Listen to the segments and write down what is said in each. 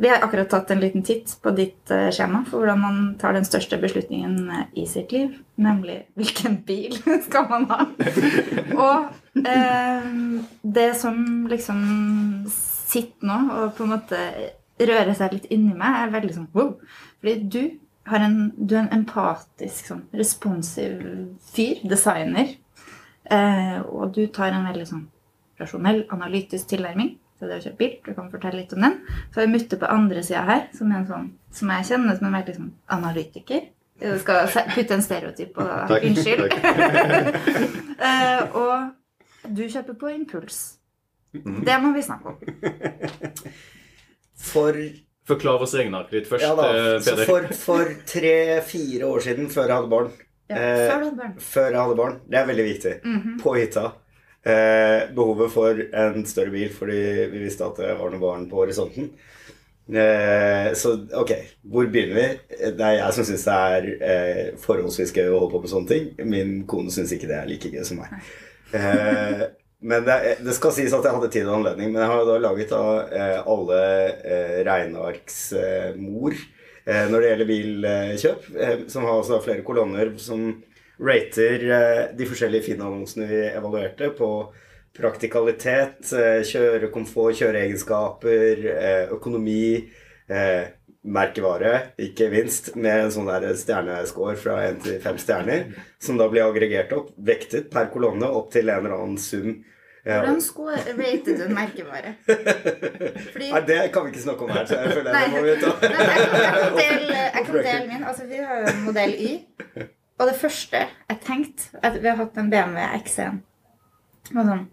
Vi har akkurat tatt en liten titt på ditt eh, skjema for hvordan man tar den største beslutningen eh, i sitt liv, nemlig hvilken bil skal man ha. Og eh, det som liksom sitter nå og på en måte rører seg litt inni meg, er veldig sånn wow. Fordi du, en, du er en empatisk, sånn responsiv fyr, designer. Eh, og du tar en veldig sånn rasjonell, analytisk tilnærming til det å kjøre bil. Du kan fortelle litt om den. Så har vi Mutte på andre sida her, som, er en sånn, som jeg kjenner som en veldig sånn analytiker. Du skal putte en stereotyp på Takk. Unnskyld. Takk. Eh, og du kjøper på impuls. Mhm. Det må vi snakke om. For Forklar oss regnearket ditt først, Ja da. eh, Så Peder. for, for tre-fire år siden, før jeg hadde barn Ja, Eh, før du hadde barn. Før jeg hadde barn. Det er veldig viktig. Mhm. På hytta. Eh, behovet for en større bil fordi vi visste at det var noen barn på horisonten. Eh, så ok, hvor begynner vi? Det er jeg som syns det er eh, forholdsvis gøy å holde på med sånne ting. Min kone syns ikke det er like gøy som meg. Eh, men det, det skal sies at jeg hadde tid og anledning. Men jeg har da laget da, eh, alle eh, regnearks eh, mor eh, når det gjelder bilkjøp, eh, som har altså flere kolonner som rater eh, de forskjellige Finn-annonsene vi evaluerte på praktikalitet, eh, kjørekomfort, kjøreegenskaper, eh, økonomi, merkevare, ikke minst, med en sånn der stjernescore fra 1 til 5 stjerner, som da blir aggregert opp, vektet per kolonne opp til en eller annen sum. Hvordan skulle rated du merkevare? Fordi Nei, det kan vi ikke snakke om her, så jeg føler Nei. det må vi ta. Nei, jeg, kan, jeg, kan dele, jeg kan dele min. Altså, vi har jo modell Y. Og det første jeg tenkte at Vi har hatt en BMW X1 og sånn,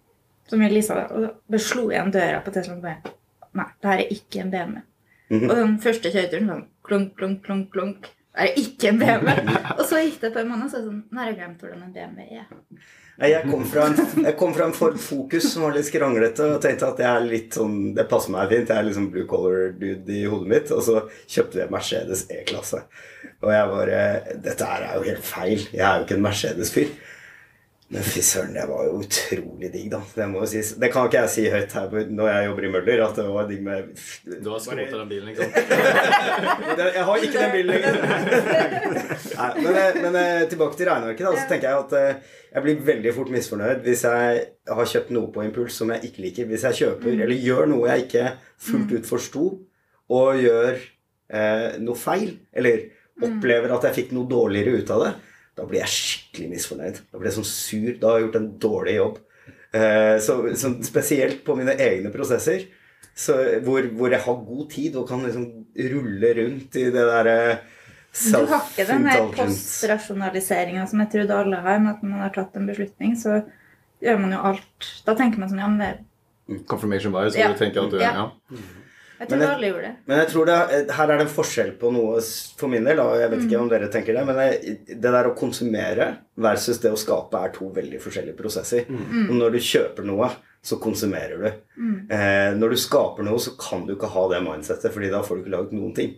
som leasa, og så slo igjen døra på Teslaen og bare Nei, det her er ikke en BMW. Mhm. Og den første kjøreturen sånn klunk, klunk, klunk, klunk. Det er ikke en BMW. Og så gikk det et par måneder, og så er det sånn Nå har jeg glemt hvordan en BMW er. Jeg kom fra en, jeg kom fra en Ford Focus som var litt skranglete, og tenkte at det er litt sånn, det passer meg fint. Jeg er liksom blue color-dude i hodet mitt. Og så kjøpte jeg Mercedes E-klasse. Og jeg bare Dette her er jo helt feil. Jeg er jo ikke en Mercedes-fyr. Men fy søren, det var jo utrolig digg, da. Det må jo sies. Det kan ikke jeg si høyt her når jeg jobber i Møller, at det var digg med Du har skrotet den bilen, ikke sant? Jeg har ikke den bilen lenger. Nei, men, eh, men eh, tilbake til regnearket. Da, så tenker jeg at eh, jeg blir veldig fort misfornøyd hvis jeg har kjøpt noe på impuls som jeg ikke liker. Hvis jeg kjøper eller gjør noe jeg ikke fullt ut forsto, og gjør eh, noe feil, eller opplever at jeg fikk noe dårligere ut av det, da blir jeg skikkelig misfornøyd. Da blir jeg sånn sur. Da har jeg gjort en dårlig jobb. Eh, så, så spesielt på mine egne prosesser, så, hvor, hvor jeg har god tid og kan liksom rulle rundt i det derre Du har ikke den her postrasjonaliseringa som jeg trodde alle har, med at man har tatt en beslutning, så gjør man jo alt Da tenker man sånn Ja, men det Confirmation bias, hvor Ja. du tenker at du Ja. ja. Jeg tror Men jeg- alle gjorde det. Men jeg tror det, her er det en forskjell på noe for min del. Og jeg vet ikke om dere tenker det, men jeg, det der å konsumere versus det å skape er to veldig forskjellige prosesser. Og når du kjøper noe, så konsumerer du. Eh, når du skaper noe, så kan du ikke ha det mindsettet, fordi da får du ikke laget noen ting.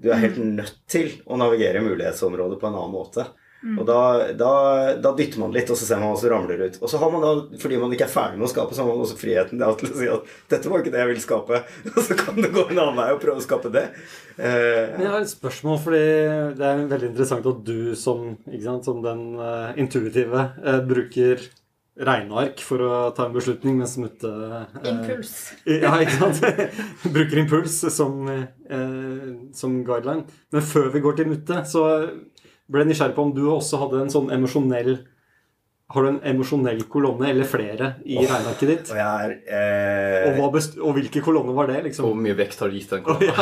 Du er helt nødt til å navigere i mulighetsområdet på en annen måte. Og da, da, da dytter man litt, og så ser man hva som ramler ut. Og så har man da, fordi man ikke er ferdig med å skape, så har man også friheten da, til å si at 'dette var ikke det jeg ville skape'. Og så kan du gå en annen vei og prøve å skape det. Uh, Men jeg har et spørsmål, fordi det er veldig interessant at du som, ikke sant, som den uh, intuitive uh, bruker regneark for å ta en beslutning, mens Mutte Impuls. Ja, ikke sant? Bruker impuls som, eh, som guideline. Men før vi går til Mutte, så ble nysgjerrig på om du også hadde en sånn emosjonell Har du en emosjonell kolonne, eller flere, i oh, regnearket ditt? og jeg er eh, Og, hva best og hvilke kolonner var det? Hvor liksom? mye vekt har du gitt den? Å, ja.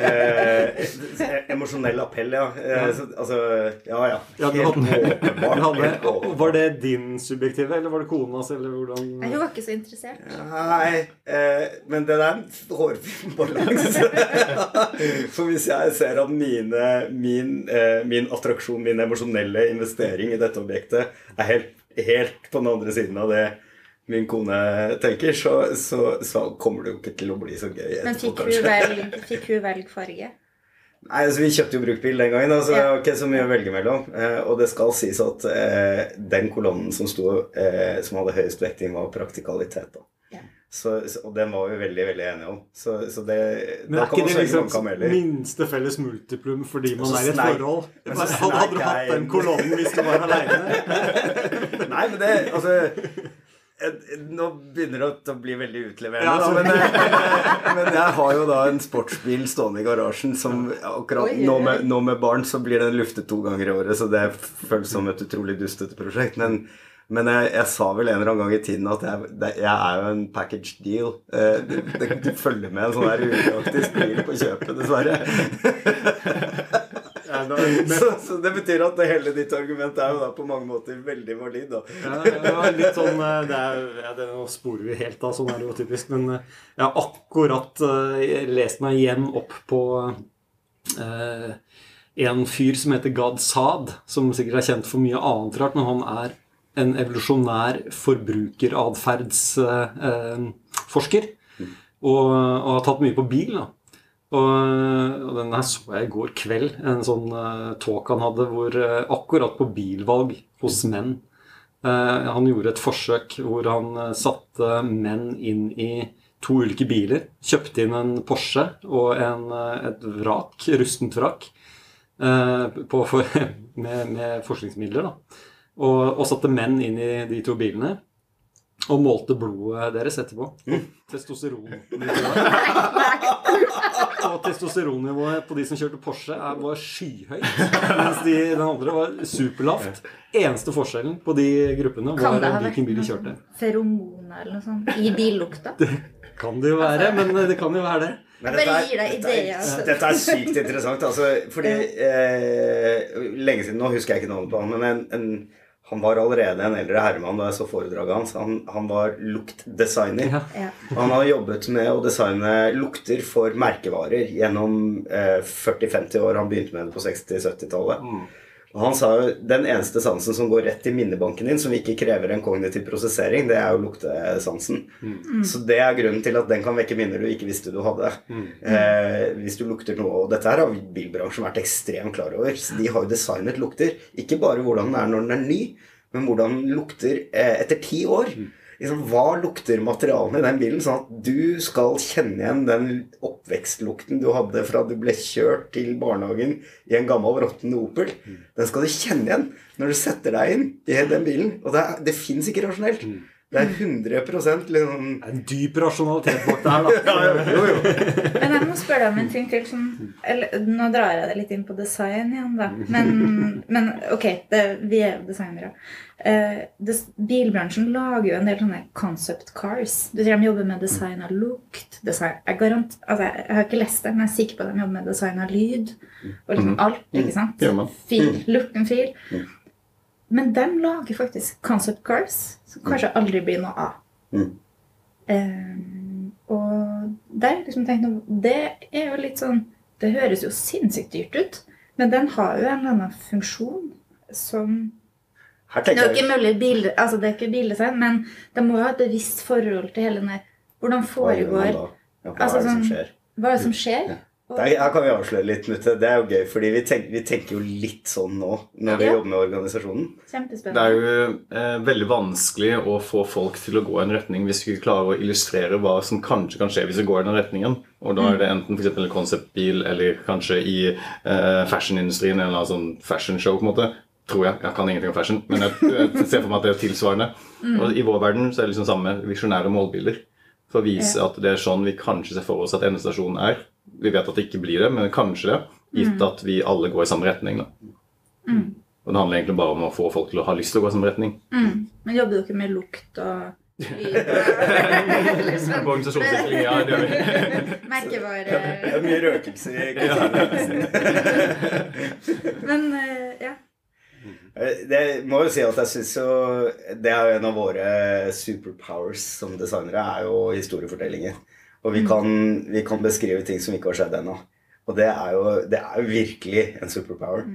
eh, Emosjonell appell, ja. Eh, så, altså Ja, ja. Helt åpenbart. Var det din subjektive, eller var det konas, eller hvordan Nei, Hun var ikke så interessert. Nei, eh, men det der er en hårfin balanse. For hvis jeg ser at mine, min, eh, min attraksjon, min emosjonelle investering i dette objektet, er helt, helt på den andre siden av det min kone tenker, så, så, så kommer det jo ikke til å bli så gøy. Men fikk hun velge, fikk hun velg farge? Nei, altså Vi kjøpte jo bruktbil den gangen, så det Ja. var ikke så mye å velge mellom. Eh, og det skal sies at eh, den kolonnen som, sto, eh, som hadde høyest vekting, var praktikalitet. da. Så, og den var vi veldig veldig enige om. Så, så det Men er ikke det liksom minste felles multiplum fordi man er i et forhold? men så Hadde hadde du hatt den kolonnen hvis du var aleine? Nei, men det Altså eh, Nå begynner det å bli veldig utleverende, Ja, da, så- men, eh, men jeg har jo da en sportsbil stående i garasjen som akkurat nå med, nå med barn så blir den luftet to ganger i året, så det føles som et utrolig dustete prosjekt. Men, men jeg, jeg sa vel en eller annen gang i tiden at jeg, det, jeg er jo en package deal. Eh, du, det, du følger med en sånn her upraktisk bil på kjøpet, dessverre. Ja, da- men- Så, så det betyr at det hele ditt argument er jo da på mange måter veldig valid, da. Ja, ja, litt sånn eh, det er, ja, det, Nå sporer vi helt av, sånn er det jo typisk. Men eh, jeg har akkurat lest meg igjen opp på eh, en fyr som heter Gad Saad, som sikkert er kjent for mye annet rart, men han er en evolusjonær forbrukeratferdsforsker. Og, og har tatt mye på bil. da. Og, og den her så jeg i går kveld, en sånn uh, talk han hadde hvor uh, akkurat på bilvalg hos menn uh, Han gjorde et forsøk hvor han eh, satte menn inn i to ulike biler. Kjøpte inn en Porsche og en, eh, et vrak, rustent vrak, eh, på, for, med, med forskningsmidler. da. Og, og satte menn inn i de to bilene. Og målte blodet deres etterpå. Testosteron. Og testosteronnivået på de som kjørte Porsche, er- var skyhøyt. Mens de, den andre var superlavt. Eneste forskjellen på de gruppene var det hvilken bil de kjørte. feromoner eller noe sånt i billukta? Kan det jo være, men det kan jo være det. Men dette er- dette er- ideer, altså. Dette er sykt interessant. Altså, fordi eh, Lenge siden, nå husker jeg ikke navnet på han, men en, en, han var allerede en eldre herremann da jeg så foredraget hans. Han, han var luktdesigner. Ja. Ja. Han har jobbet med å designe lukter for merkevarer gjennom eh, 40-50 år. Han begynte med det på 60-70-tallet. Og han sa jo den eneste sansen som går rett i minnebanken din, som ikke krever en kognitiv prosessering, det er jo luktesansen. Så det er grunnen til at den kan vekke minner du ikke visste du hadde. Eh, hvis du lukter noe Og dette her har bilbransjen vært ekstremt klar over. Så de har jo designet lukter. Ikke bare hvordan den er når den er ny, men hvordan den lukter eh, etter ti år. Liksom, hva lukter materialene i den bilen, sånn at du skal kjenne igjen den oppvekstlukten du hadde fra du ble kjørt til barnehagen i en gammel råtten Opel. Den skal du kjenne igjen når du setter deg inn i den bilen. Og det, er- det fins ikke rasjonelt. Det er 100 liksom Det er en dyp rasjonalitet bak det her, da. Jo, jo. Men jeg må spørre deg om en ting til. Som, eller, nå drar jeg det litt inn på design igjen, da. Men, men ok, det, vi er jo designere. Eh, bilbransjen lager jo en del sånne concept cars. Du ser De jobber med design av lukt. Design, jeg, garant, altså, jeg, har ikke lest det, men jeg er sikker på at de jobber med design av lyd. Og liksom alt. ikke sant? Gjør man. Fil, lukten fil. Men de lager faktisk concept cars som kanskje aldri blir noe av. Mm. Um, og der liksom tenkt Det er jo litt sånn Det høres jo sinnssykt dyrt ut, men den har jo en eller annen funksjon som Det er ikke mulig bil, altså det er ikke bildesign, men de må jo ha et bevisst forhold til hele den der Hvordan foregår hva Altså er det som sånn- skjer? Hva er det som skjer? Og- Der, her kan vi avsløre litt, Mutte. Det er jo gøy, fordi vi, tenk, vi tenker jo litt sånn nå når vi Ja. jobber med organisasjonen. Det er jo eh, veldig vanskelig å få folk til å gå i en retning hvis vi ikke klarer å illustrere hva som kanskje kan skje hvis vi går i den retningen. Og da er det enten f.eks. en konseptbil eller kanskje i eh, fashionindustrien eller en sånn fashionshow, på en måte. Tror jeg. Jeg kan ingenting om fashion, men jeg, jeg ser for meg at det er tilsvarende. Og I vår verden så er det liksom samme visjonære målbilder. For å vise at det er sånn vi kanskje ser for oss at endestasjonen er. Vi vet at det ikke blir det, men kanskje det. Gitt at vi alle går i samme retning. Da. Og det handler egentlig bare om å få folk til å ha lyst til å gå i samme retning. Mm. Men jobber dere med lukt og På organisasjonssikring, ja, det gjør vi. Det merkevare er mye røkelse i Men eh, ja. Eh, Det må jo si at jeg syns jo Det er jo en av våre superpowers som designere, er jo historiefortellinger. Og vi kan, vi kan beskrive ting som ikke har skjedd ennå. Og det er, jo, det er jo virkelig en superpower.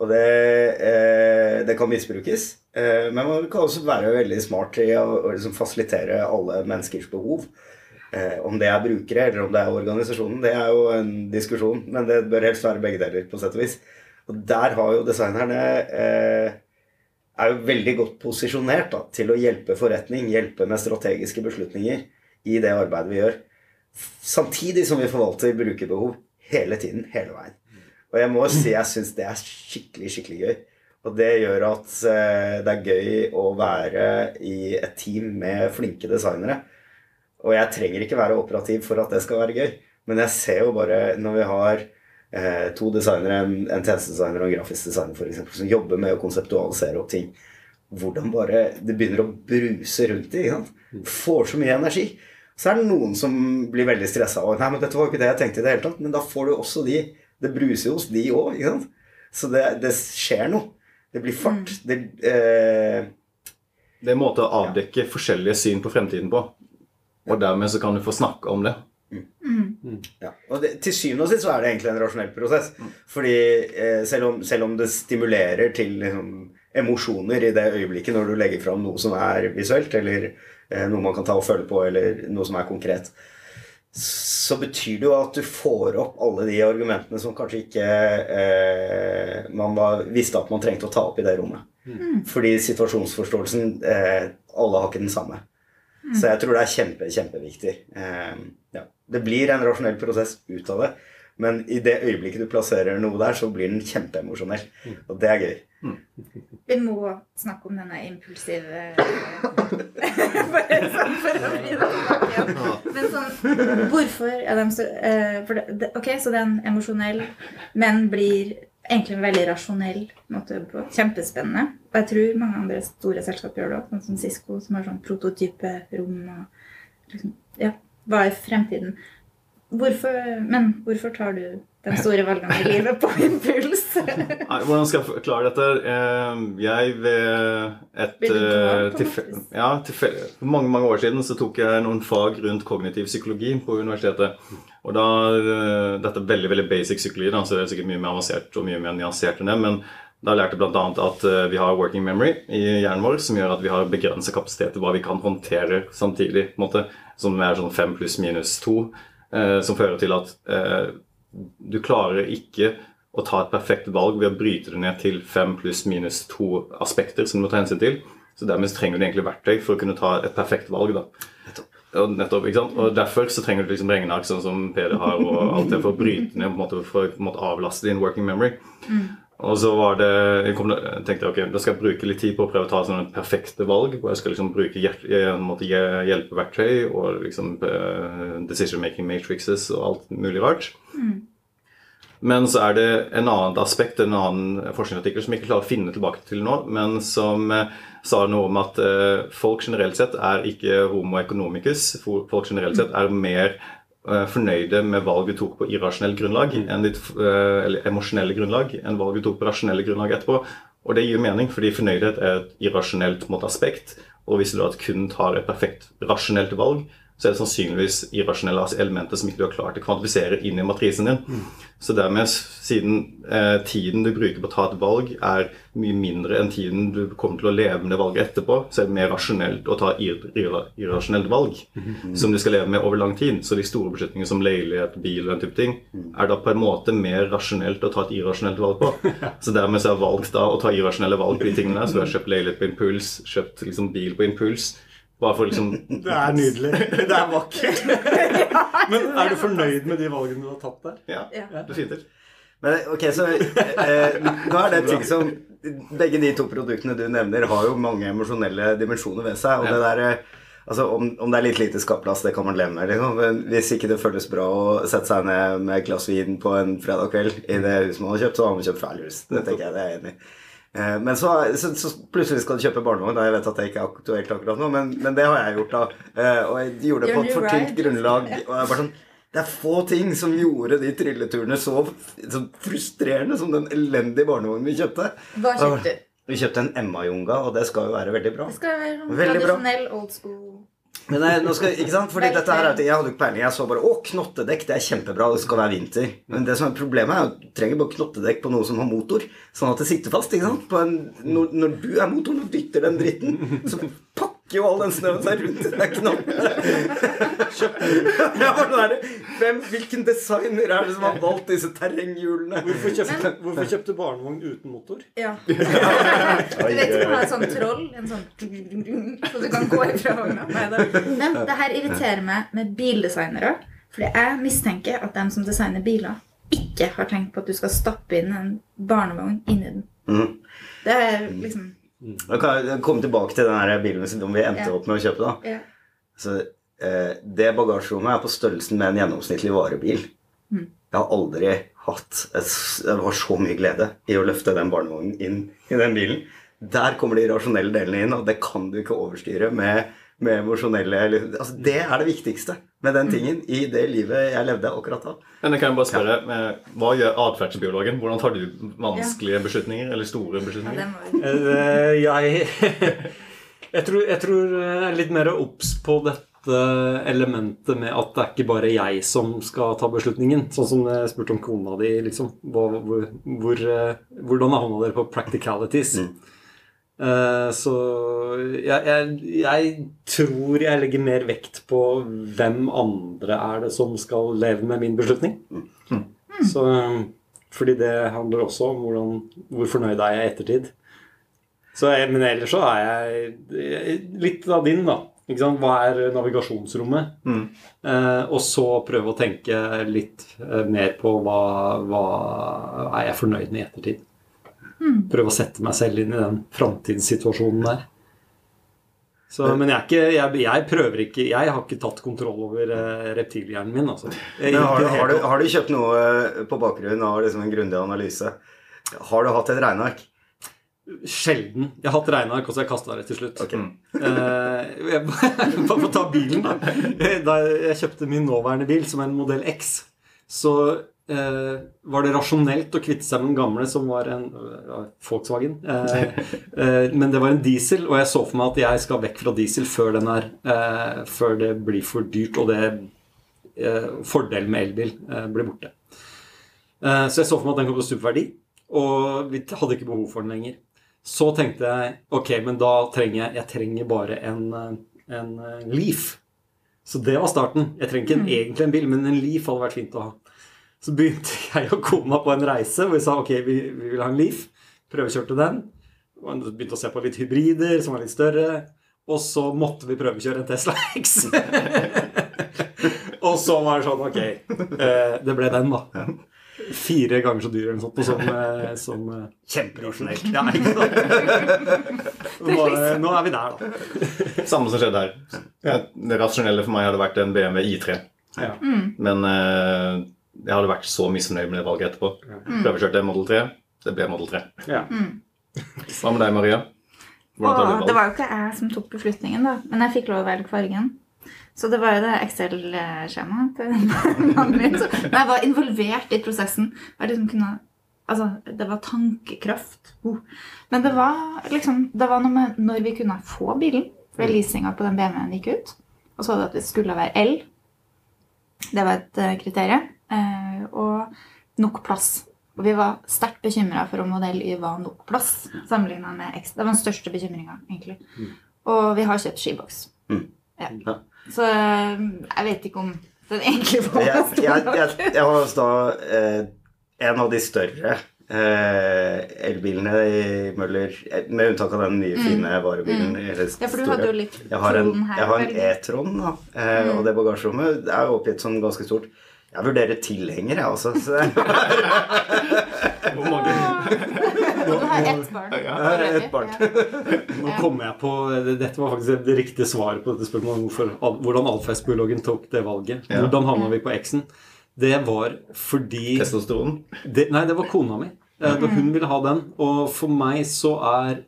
Og det, eh, det kan misbrukes. Eh, men man kan også være veldig smart i å, å liksom fasilitere alle menneskers behov. Eh, om det er brukere eller om det er organisasjonen, det er jo en diskusjon. Men det bør helst være begge deler, på sett og vis. Og der har jo designerne eh, er jo veldig godt posisjonert da, til å hjelpe forretning, hjelpe med strategiske beslutninger i det arbeidet vi gjør. Samtidig som vi forvalter brukerbehov hele tiden, hele veien. Og jeg må si jeg syns det er skikkelig, skikkelig gøy. Og det gjør at eh, det er gøy å være i et team med flinke designere. Og jeg trenger ikke være operativ for at det skal være gøy. Men jeg ser jo bare når vi har eh, to designere, en, en tjenestedesigner og en grafisk designer eksempel, som jobber med å konseptualisere opp ting, hvordan bare det begynner å bruse rundt i. Får så mye energi. Så er det noen som blir veldig stressa. Og 'Nei, men dette var jo ikke det jeg tenkte i det hele tatt.' Men da får du også de. Det bruser jo hos de òg, ikke sant? Så det, det skjer noe. Det blir fart. Det, eh, Det er en måte å avdekke forskjellige syn på fremtiden på. Og dermed så kan du få snakke om det. Ja, og det, Til syvende og sist så er det egentlig en rasjonell prosess. Fordi eh, selv, om, selv om det stimulerer til liksom, emosjoner i det øyeblikket når du legger fram noe som er visuelt, eller eh, noe man kan ta og føle på, eller noe som er konkret, så betyr det jo at du får opp alle de argumentene som kanskje ikke eh, man var, visste at man trengte å ta opp i det rommet. Fordi situasjonsforståelsen eh, Alle har ikke den samme. Så jeg tror det er kjempe, kjempeviktig. Eh, ja. Det blir en rasjonell prosess ut av det. Men i det øyeblikket du plasserer noe der, så blir den kjempeemosjonell. Og det er gøy. Vi må snakke om denne impulsive Bare sånn for å bli tilbake igjen. Men sånn, hvorfor er de så uh, det, Ok, så den emosjonell, men blir egentlig en veldig rasjonell måte på. Kjempespennende. Og jeg tror mange andre store selskaper gjør det òg, sånn som Cisco, som har sånn prototype rom og liksom, Ja, hva er fremtiden? Hvorfor, men hvorfor tar du de store valgene i livet på impuls? Hvordan skal jeg forklare dette? Eh, Jeg ved et eh, på tilfe- ja, tilfe- For mange mange år siden så tok jeg noen fag rundt kognitiv psykologi på universitetet. Og da, eh, Dette er veldig veldig basic psykologi, da, så det er sikkert mye mer avansert og mye mer nyansert enn det. Men da lærte jeg bl.a. at eh, vi har working memory i hjernen vår, som gjør at vi har begrenset kapasitet til hva vi kan håndtere samtidig. på en måte, Som er sånn fem pluss minus to. eh, Som fører til at eh, du klarer ikke å ta et perfekt valg ved å bryte det ned til fem pluss minus to aspekter som du må ta hensyn til. Så dermed trenger du egentlig verktøy for å kunne ta et perfekt valg. da. Og, nettopp, ikke sant? og Derfor så trenger du liksom regneark sånn som Peder har, og alt det for å bryte ned, på en måte, for å på en måte avlaste din working memory. Og så var det, jeg kom, jeg ok, da skal jeg bruke litt tid på å prøve å ta sånne perfekte valg. hvor Jeg skal liksom bruke eh, hjelpeverktøy og liksom eh, decision making matrices og alt mulig rart. Men så er det en annen aspekt, en annen forskningsartikkel som jeg ikke klarer å finne tilbake til nå, men som eh, sa noe om at folk generelt sett er ikke homo economicus. Folk generelt sett er mer fornøyde med valg du tok på irrasjonelt grunnlag, enn ditt, eh, eller emosjonelle grunnlag, enn valg du tok på rasjonelle grunnlag etterpå. Og det gir mening, fordi fornøydhet er et irrasjonelt måte, aspekt. Og hvis du da kun tar et perfekt rasjonelt valg, så er det sannsynligvis irrasjonelle elementer som ikke du har klart å kvantifisere inn i matrisen din. Så dermed, siden eh, tiden du bruker på å ta et valg, er mye mindre enn tiden du kommer til å leve med det valget etterpå, så er det mer rasjonelt å ta ir irrasjonelt valg som du skal leve med over lang tid. Så de store beslutningene som leilighet, bil og den type ting, er da på en måte mer rasjonelt å ta et irrasjonelt valg på. Så dermed så har jeg valgt da å ta irrasjonelle valg på de tingene. Så jeg har kjøpt leilighet på impuls, kjøpt liksom bil på impuls. Bare for liksom Det er nydelig. Det er vakkert. Men er du fornøyd med de valgene du har tatt der? Ja, Ja. definitivt. Men ok, så eh, nå er det ting som Begge de to produktene du nevner, har jo mange emosjonelle dimensjoner ved seg. Og Ja. det der, eh, altså om, om det er litt lite skapplass, det kan man leve med. Liksom. Men hvis ikke det føles bra å sette seg ned med et glass vin på en fredag kveld i det huset man har kjøpt, så har man kjøpt feil hus. Det tenker jeg det er enig i. Eh, Men så, så, så plutselig skal du kjøpe barnevogn. Jeg vet at det ikke er aktuelt akkurat nå, men, men det har jeg gjort, da. Eh, Og jeg gjorde det på et for tynt grunnlag. Og jeg bare sånn det er få ting som gjorde de trilleturene så, så frustrerende som den elendige barnevognen vi kjøpte. Hva kjøpte du? Vi kjøpte en Emma-junga, og det skal jo være veldig bra. Det skal være veldig Tradisjonell bra. old school. Men jeg, nå skal, ikke sant? Fordi dette her er. Jeg hadde jo ikke peiling. Jeg så bare å, knottedekk, det er kjempebra, det skal være vinter. Men det som er problemet er at du trenger bare knottedekk på noe som har motor, sånn at det sitter fast. ikke sant? På en, når, når du er motoren og dytter den dritten, så jo all den snøen seg rundt i den knoppen. Hvem, hvilken designer er det som har valgt disse terrenghjulene? Hvorfor kjøpte, hvorfor kjøpte barnevogn uten motor? Ja. Du vet ikke om det er et sånt troll, en sånn så du kan gå ifra vogna. Men det her irriterer meg med bildesignere. Fordi jeg mistenker at de som designer biler, ikke har tenkt på at du skal stappe inn en barnevogn inni den. Mm. Det er liksom jeg komme tilbake til den bilen som vi endte opp med å kjøpe. da. ja. Så, eh, det bagasjerommet er på størrelsen med en gjennomsnittlig varebil. Mm. Jeg har aldri hatt et, Jeg har så mye glede i å løfte den barnevognen inn i den bilen. Der kommer de rasjonelle delene inn, og det kan du ikke overstyre med, med emosjonelle eller- altså, Det er det viktigste med den tingen i det livet jeg levde akkurat da. Men jeg kan bare spørre, eh, Hva gjør atferdsbiologen? Hvordan tar du vanskelige beslutninger? Eller store beslutninger? Ja, Eh, jeg jeg tror, jeg tror jeg er litt mer obs på dette elementet med at det er ikke bare jeg som skal ta beslutningen. Sånn som jeg spurte om kona di. liksom. Hvor, hvor, hvordan hvordan hånda dere på practicalities? Mm. Eh, så jeg, jeg, jeg tror jeg legger mer vekt på hvem andre er det som skal leve med min beslutning. Så, fordi det handler også om hvordan, hvor fornøyd er jeg i ettertid. Så jeg, men ellers så er jeg litt av din, da. Hva er navigasjonsrommet? Mm. Eh, og så prøve å tenke litt eh, mer på hva, hva er jeg fornøyd med i ettertid. Prøve å sette meg selv inn i den framtidssituasjonen der. Så, men jeg, er ikke, jeg, jeg prøver ikke Jeg har ikke tatt kontroll over eh, reptilhjernen min. Altså. Men har, har, du, har du kjøpt noe eh, på bakgrunn av liksom en grundig analyse? Har du hatt et regneark? Sjelden. Jeg har hatt regneark, og så har jeg kasta det til slutt. Okay. Eh, jeg, Bare får ta bilen, da. Da jeg kjøpte min nåværende bil, som er en modell X, så eh, var det rasjonelt å kvitte seg med den gamle, som var en uh, Volkswagen. Uh, men det var en diesel, og jeg så for meg at jeg skal vekk fra diesel før, den er, før det blir for dyrt, og det fordelen med elbil blir borte. Så jeg så for meg at den kom til å stupe verdi, og vi hadde ikke behov for den lenger. Så tenkte jeg ok, men da trenger jeg, jeg trenger bare en, en Leaf. Så det var starten. Jeg trenger ikke en, egentlig en bil, men en Leaf hadde vært fint å ha. Så begynte jeg å kona på en reise hvor vi sa ok, vi, vi vil ha en Leaf. Prøvekjørte den. Begynte å se på litt hybrider som var litt større. Og så måtte vi prøvekjøre en Tesla X. og så var det sånn ok, eh, det ble den, da. Fire ganger så dyr eller noe sånt som, eh, som eh, Kjemperasjonelt. ja. Nå, nå er vi der, da. Samme som skjedde her. Det rasjonelle for meg hadde vært en BMW I3. Ja. Men eh, jeg hadde vært så misfornøyd med det valget etterpå. Prøvekjørte Model 3. Det ble Model 3. Ja. Hva med deg, Maria? Hvordan tar Og det var jo ikke jeg som tok beslutningen, da. Men jeg fikk lov å velge fargen. Så det var jo det Excel-skjemaet til mannen min. Så jeg var involvert i prosessen. Jeg liksom kunne, altså, det var tankekraft. Uh. Men det var liksom Det var noe med når vi kunne få bilen. For leasinga på den BMW-en gikk ut. Og så var det at det skulle være L. Det var et uh, kriterium. Eh, og nok plass. Og vi var sterkt bekymra for om modell Y var nok plass sammenligna med X. Det var den største bekymringa, egentlig. Og vi har kjøpt skiboks. Mm. Ja. Så eh, jeg vet ikke om den egentlig var Jeg, jeg, jeg, jeg har da eh, en av de større eh, elbilene i Møller, eh, med unntak av den nye, fine varebilen. eller Mm. Ja, for du hadde jo litt Jeg har en, her, jeg har en? E-tron, da. Eh, Mm. og det bagasjerommet er oppgitt som ganske stort. Jeg vurderer tilhenger, jeg også. Så Hvor mange? Du har ett barn. har ett barn. Nå kom jeg på Dette var faktisk det riktige svaret på dette spørsmålet. Hvorfor, hvordan atferdsbiologen tok det valget. Hvordan havna vi på X-en? Det var fordi Testosteron? det, Nei, det var kona mi. Eh, da Hun ville ha den. Og for meg så er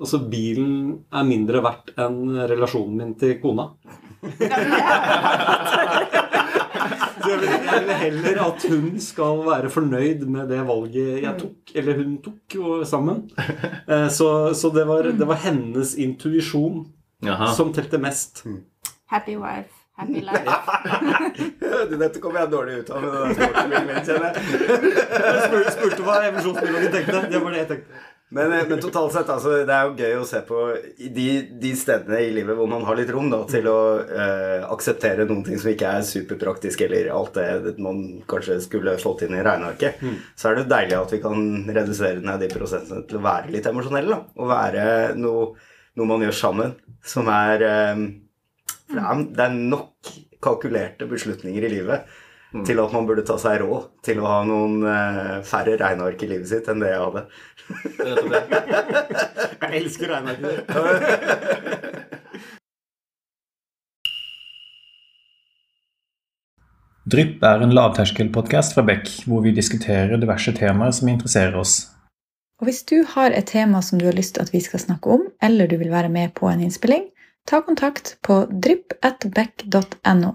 Altså, bilen er mindre verdt enn relasjonen min til kona. Jeg vil, heller at hun skal være fornøyd med det valget jeg tok, eller hun tok, jo sammen. Eh, Så, så det, var, det var hennes intuisjon Jaha. som telte mest. Happy wife, happy life. Dette kommer jeg dårlig ut av med den min, jeg. Spurte, hva emisjonsbiologen tenkte. Det var det jeg tenkte. Men, eh, men totalt sett, altså, det er jo gøy å se på de, de stedene i livet hvor man har litt rom da, til å eh, akseptere noen ting som ikke er superpraktisk, eller alt det man kanskje skulle fått inn i regnearket. Mm. Så er det jo deilig at vi kan redusere ned de prosentene til å være litt emosjonelle. da, Og være noe, noe man gjør sammen, som er eh, det er nok kalkulerte beslutninger i livet Mm. til at man burde ta seg råd til å ha noen uh, færre regneark i livet sitt enn det jeg hadde. jeg elsker regneark. Drypp er en lavterskelpodkast fra Beck, hvor vi diskuterer diverse temaer som interesserer oss. Og Hvis du har et tema som du har lyst til at vi skal snakke om, eller du vil være med på en innspilling, ta kontakt på drypp.beck.no.